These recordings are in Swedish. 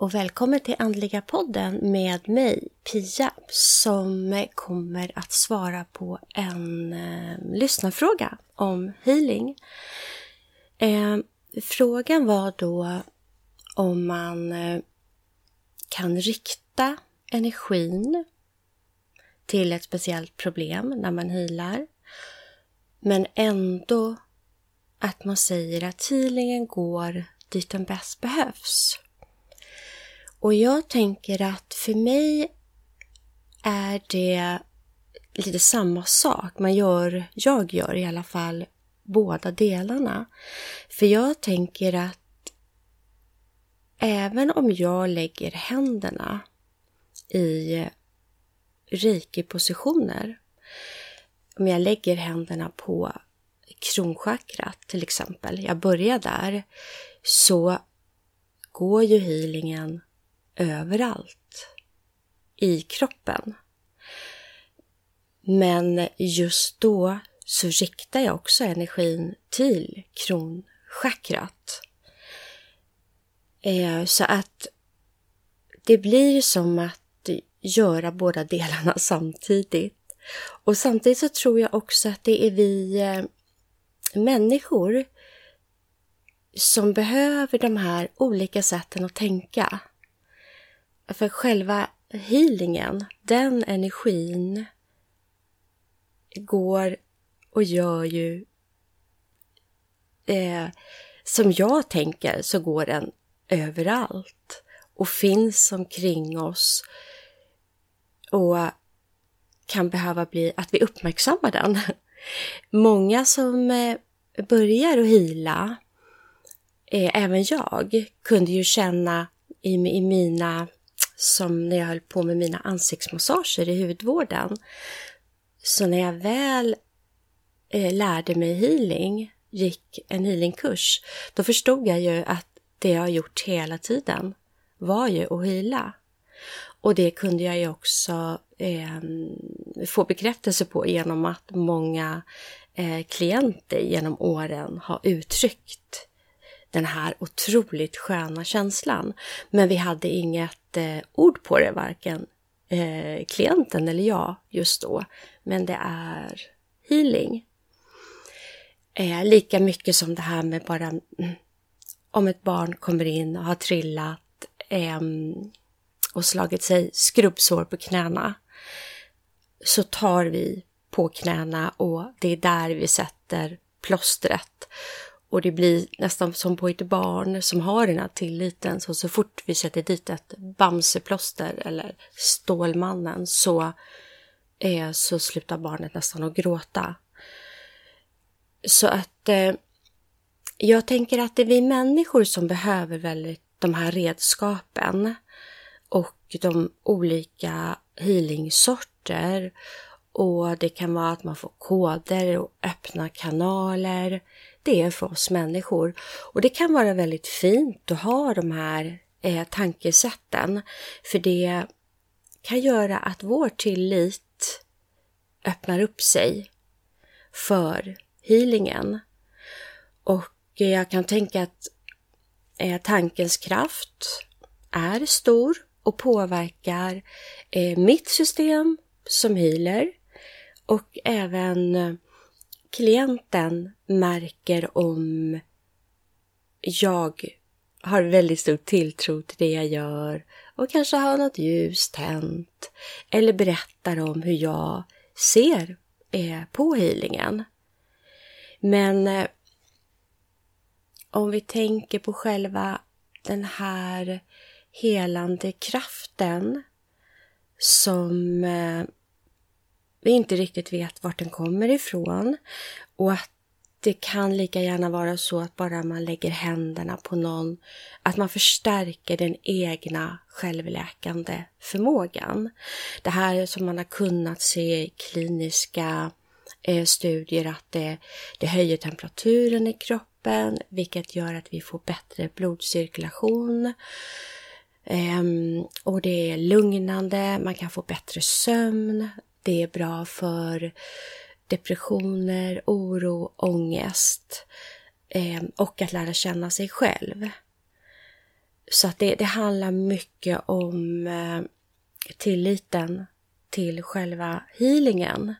Och välkommen till Andliga podden med mig, Pia, som kommer att svara på en eh, lyssnarfråga om healing. Eh, frågan var då om man eh, kan rikta energin till ett speciellt problem när man healar. Men ändå att man säger att healingen går dit den bäst behövs. Och jag tänker att för mig är det lite samma sak. Man gör, jag gör i alla fall båda delarna. För jag tänker att även om jag lägger händerna i reiki-positioner, om jag lägger händerna på kronchakrat till exempel, jag börjar där, så går ju healingen överallt i kroppen. Men just då så riktar jag också energin till kronchakrat. Eh, så att det blir som att göra båda delarna samtidigt. Och samtidigt så tror jag också att det är vi eh, människor som behöver de här olika sätten att tänka. För själva healingen, den energin går och gör ju eh, som jag tänker så går den överallt och finns omkring oss och kan behöva bli att vi uppmärksammar den. Många som eh, börjar att hila, eh, även jag, kunde ju känna i, i mina, som när jag höll på med mina ansiktsmassager i hudvården. Så när jag väl eh, lärde mig healing, gick en healingkurs, då förstod jag ju att det jag har gjort hela tiden var ju att hila. Och det kunde jag ju också eh, få bekräftelse på genom att många eh, klienter genom åren har uttryckt den här otroligt sköna känslan. Men vi hade inget eh, ord på det, varken eh, klienten eller jag just då. Men det är healing. Eh, lika mycket som det här med bara mm, om ett barn kommer in och har trillat och slagit sig skrubbsår på knäna så tar vi på knäna och det är där vi sätter plåstret. Och det blir nästan som på ett barn som har den här tilliten. Så, så fort vi sätter dit ett Bamseplåster eller Stålmannen så, eh, så slutar barnet nästan att gråta. Så att eh, jag tänker att det är vi människor som behöver väldigt de här redskapen och de olika healingsorter och det kan vara att man får koder och öppna kanaler. Det är för oss människor. Och det kan vara väldigt fint att ha de här eh, tankesätten. För det kan göra att vår tillit öppnar upp sig för healingen. Och jag kan tänka att eh, tankens kraft är stor och påverkar eh, mitt system som healer och även eh, klienten märker om jag har väldigt stor tilltro till det jag gör och kanske har något ljus tänt eller berättar om hur jag ser eh, på healingen. Men eh, om vi tänker på själva den här helande kraften som eh, vi inte riktigt vet vart den kommer ifrån och att det kan lika gärna vara så att bara man lägger händerna på någon, att man förstärker den egna självläkande förmågan. Det här som man har kunnat se i kliniska eh, studier att det, det höjer temperaturen i kroppen, vilket gör att vi får bättre blodcirkulation. Um, och det är lugnande, man kan få bättre sömn, det är bra för depressioner, oro, ångest eh, och att lära känna sig själv. så att det, det handlar mycket om eh, tilliten till själva healingen.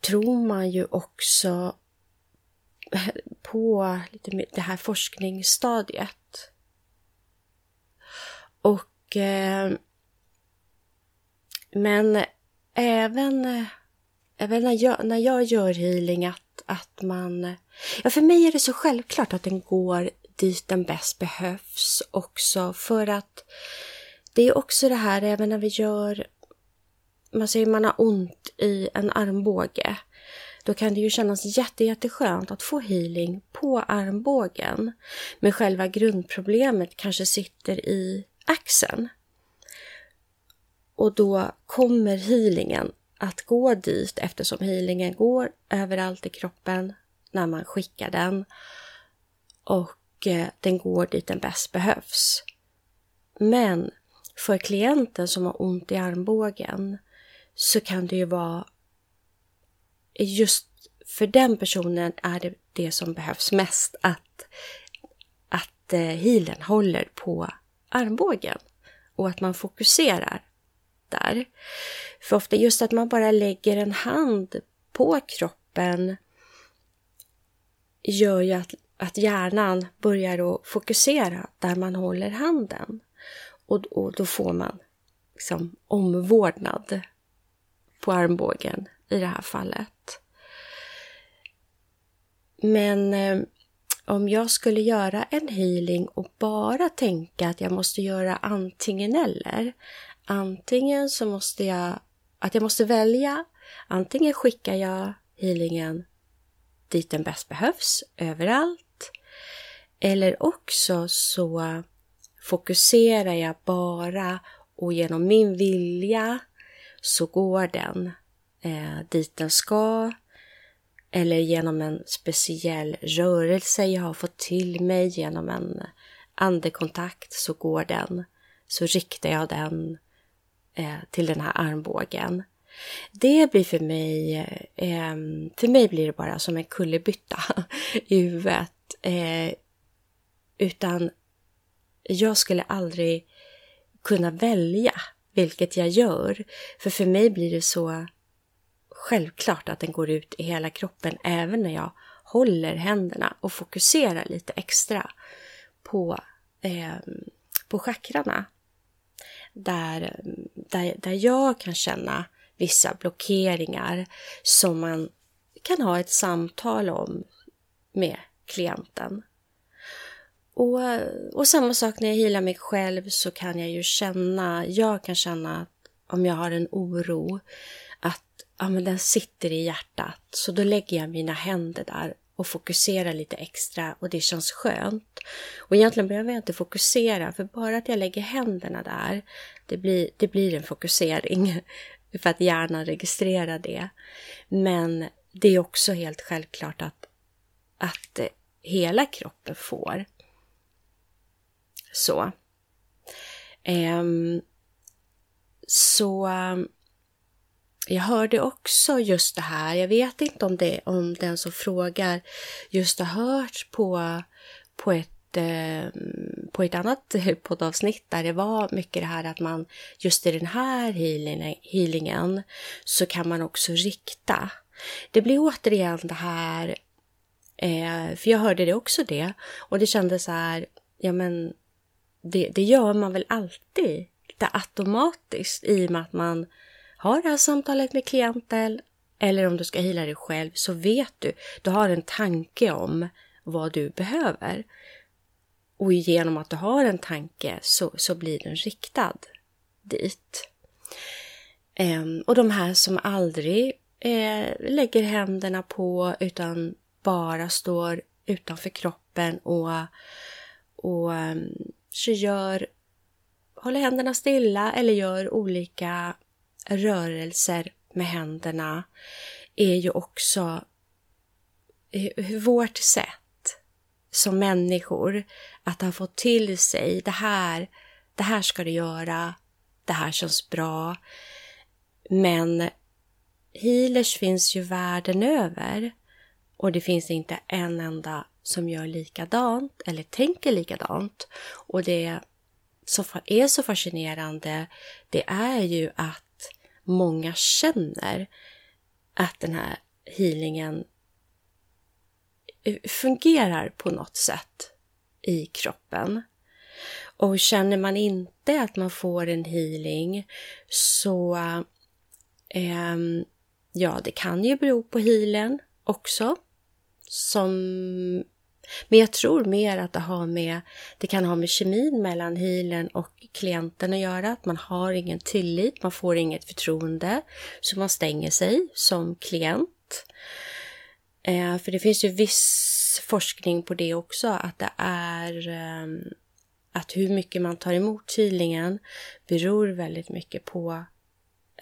Tror man ju också på lite det här forskningsstadiet. Och eh, men även, även när, jag, när jag gör healing att, att man... Ja, för mig är det så självklart att den går dit den bäst behövs också för att det är också det här även när vi gör... Man säger man har ont i en armbåge. Då kan det ju kännas jätte, jätteskönt att få healing på armbågen. Men själva grundproblemet kanske sitter i axeln. Och då kommer healingen att gå dit eftersom healingen går överallt i kroppen när man skickar den. Och eh, den går dit den bäst behövs. Men för klienten som har ont i armbågen så kan det ju vara just för den personen är det det som behövs mest att, att eh, healen håller på armbågen och att man fokuserar där. För ofta just att man bara lägger en hand på kroppen gör ju att, att hjärnan börjar att fokusera där man håller handen. Och, och då får man liksom omvårdnad på armbågen i det här fallet. Men eh, om jag skulle göra en healing och bara tänka att jag måste göra antingen eller, Antingen så måste jag, att jag måste välja, antingen skickar jag healingen dit den bäst behövs, överallt. Eller också så fokuserar jag bara och genom min vilja så går den eh, dit den ska. Eller genom en speciell rörelse jag har fått till mig genom en andekontakt så går den. Så riktar jag den Eh, till den här armbågen. Det blir för mig, ehm, för mig blir det bara som en kullerbytta i huvudet. Eh, utan jag skulle aldrig kunna välja vilket jag gör. För för mig blir det så självklart att den går ut i hela kroppen även när jag håller händerna och fokuserar lite extra på, eh, på chakrarna där, där, där jag kan känna vissa blockeringar som man kan ha ett samtal om med klienten. Och, och samma sak när jag healar mig själv så kan jag ju känna, jag kan känna att om jag har en oro, att ja, men den sitter i hjärtat. Så då lägger jag mina händer där och fokusera lite extra och det känns skönt. Och egentligen behöver jag inte fokusera för bara att jag lägger händerna där, det blir, det blir en fokusering för att hjärnan registrerar det. Men det är också helt självklart att, att hela kroppen får. Så. Um, så jag hörde också just det här, jag vet inte om, det, om den som frågar just har hört på, på ett eh, på ett annat poddavsnitt där det var mycket det här att man just i den här healingen så kan man också rikta. Det blir återigen det här, eh, för jag hörde det också det och det kändes så här, ja men det, det gör man väl alltid lite automatiskt i och med att man har det här samtalet med klienten eller om du ska hila dig själv så vet du, du har en tanke om vad du behöver. Och genom att du har en tanke så, så blir den riktad dit. Ehm, och de här som aldrig eh, lägger händerna på utan bara står utanför kroppen och, och ehm, så gör, håller händerna stilla eller gör olika rörelser med händerna är ju också vårt sätt som människor att ha fått till sig det här, det här ska du göra, det här känns bra. Men healers finns ju världen över och det finns inte en enda som gör likadant eller tänker likadant. Och det som är så fascinerande, det är ju att många känner att den här healingen eh, fungerar på något sätt i kroppen. Och känner man inte att man får en healing så eh, ja, det kan ju bero på healen också. Som, men jag tror mer att det har med, det kan ha med kemin mellan healern och klienten att göra. Att man har ingen tillit, man får inget förtroende. Så man stänger sig som klient. Eh, för det finns ju viss forskning på det också, att det är eh, att hur mycket man tar emot healingen beror väldigt mycket på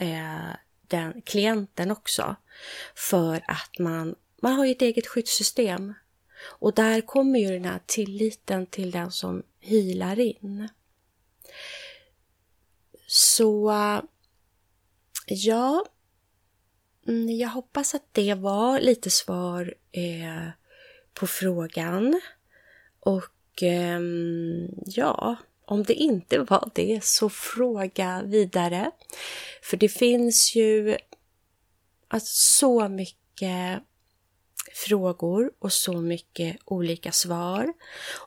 eh, den klienten också. För att man, man har ju ett eget skyddssystem. Och där kommer ju den här tilliten till den som healar in. Så ja, mm, jag hoppas att det var lite svar eh, på frågan. Och eh, ja, om det inte var det, så fråga vidare. För det finns ju alltså, så mycket frågor och så mycket olika svar.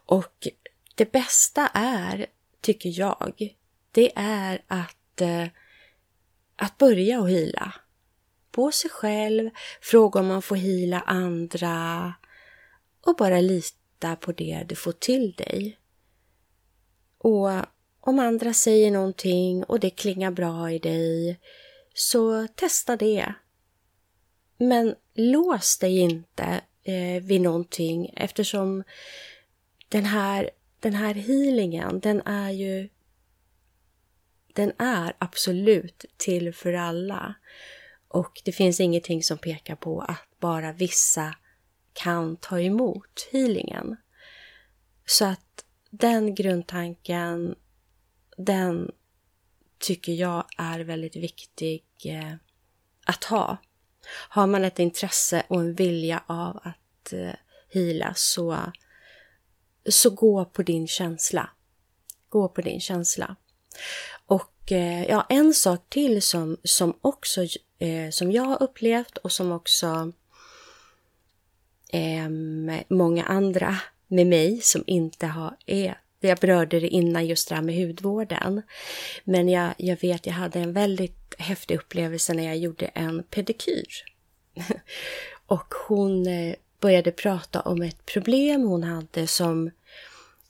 Och det bästa är, tycker jag, det är att, eh, att börja och hila. På sig själv, fråga om man får hila andra och bara lita på det du får till dig. Och om andra säger någonting och det klingar bra i dig, så testa det. Men lås dig inte eh, vid någonting eftersom den här, den här healingen, den är ju den är absolut till för alla. Och det finns ingenting som pekar på att bara vissa kan ta emot healingen. Så att den grundtanken, den tycker jag är väldigt viktig eh, att ha. Har man ett intresse och en vilja av att eh, hila så, så gå på din känsla. Gå på din känsla. Och eh, ja, en sak till som, som också eh, som jag har upplevt och som också eh, många andra med mig som inte har, är jag berörde det innan just det här med hudvården. Men jag, jag vet, jag hade en väldigt häftig upplevelse när jag gjorde en pedikyr. och hon eh, började prata om ett problem hon hade som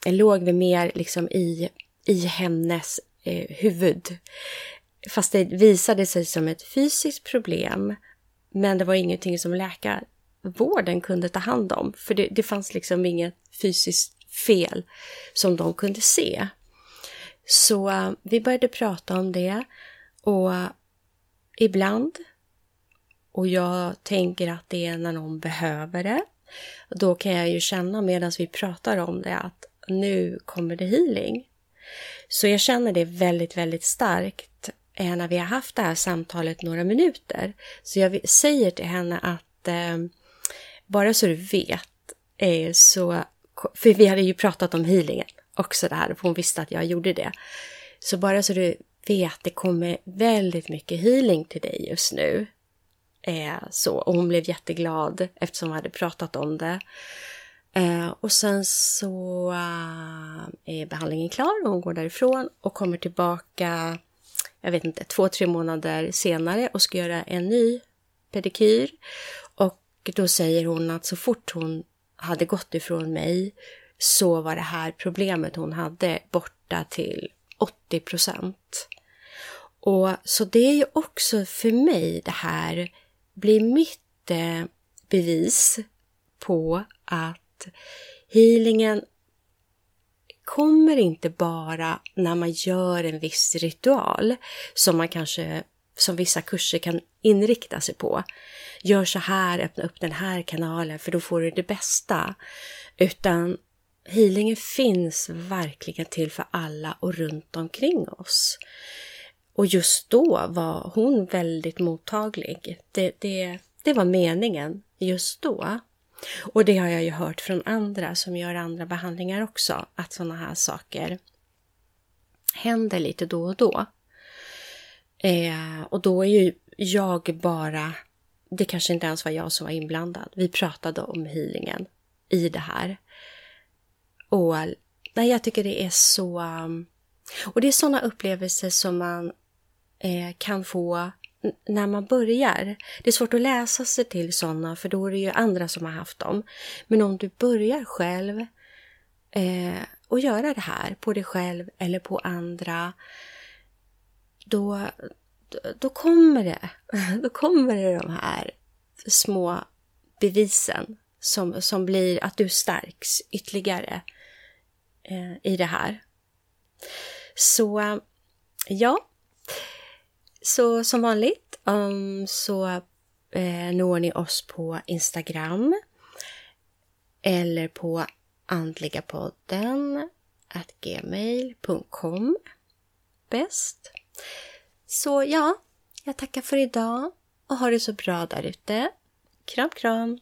eh, låg mer liksom i, i hennes eh, huvud. Fast det visade sig som ett fysiskt problem. Men det var ingenting som läkarvården kunde ta hand om. För det, det fanns liksom inget fysiskt fel som de kunde se. Så eh, vi började prata om det och ibland, och jag tänker att det är när någon behöver det, då kan jag ju känna medan vi pratar om det att nu kommer det healing. Så jag känner det väldigt, väldigt starkt eh, när vi har haft det här samtalet några minuter. Så jag säger till henne att eh, bara så du vet eh, så för vi hade ju pratat om healingen också det här, hon visste att jag gjorde det. Så bara så du vet, det kommer väldigt mycket healing till dig just nu. Eh, så, och hon blev jätteglad eftersom vi hade pratat om det. Eh, och sen så eh, är behandlingen klar och hon går därifrån och kommer tillbaka, jag vet inte, två, tre månader senare och ska göra en ny pedikyr. Och då säger hon att så fort hon hade gått ifrån mig så var det här problemet hon hade borta till 80 procent. Och så det är ju också för mig det här blir mitt eh, bevis på att healingen kommer inte bara när man gör en viss ritual som man kanske som vissa kurser kan inrikta sig på. Gör så här, öppna upp den här kanalen för då får du det bästa. Utan healingen finns verkligen till för alla och runt omkring oss. Och just då var hon väldigt mottaglig. Det, det, det var meningen just då. Och det har jag ju hört från andra som gör andra behandlingar också, att sådana här saker händer lite då och då. Eh, och då är ju jag bara, det kanske inte ens var jag som var inblandad. Vi pratade om healingen i det här. Och nej, jag tycker det är så... Och det är sådana upplevelser som man eh, kan få när man börjar. Det är svårt att läsa sig till sådana för då är det ju andra som har haft dem. Men om du börjar själv eh, och göra det här på dig själv eller på andra då, då kommer det, då kommer det de här små bevisen som, som blir att du stärks ytterligare eh, i det här. Så ja, så som vanligt um, så eh, når ni oss på Instagram eller på andligapodden gmail.com bäst. Så ja, jag tackar för idag och ha det så bra där ute. Kram, kram!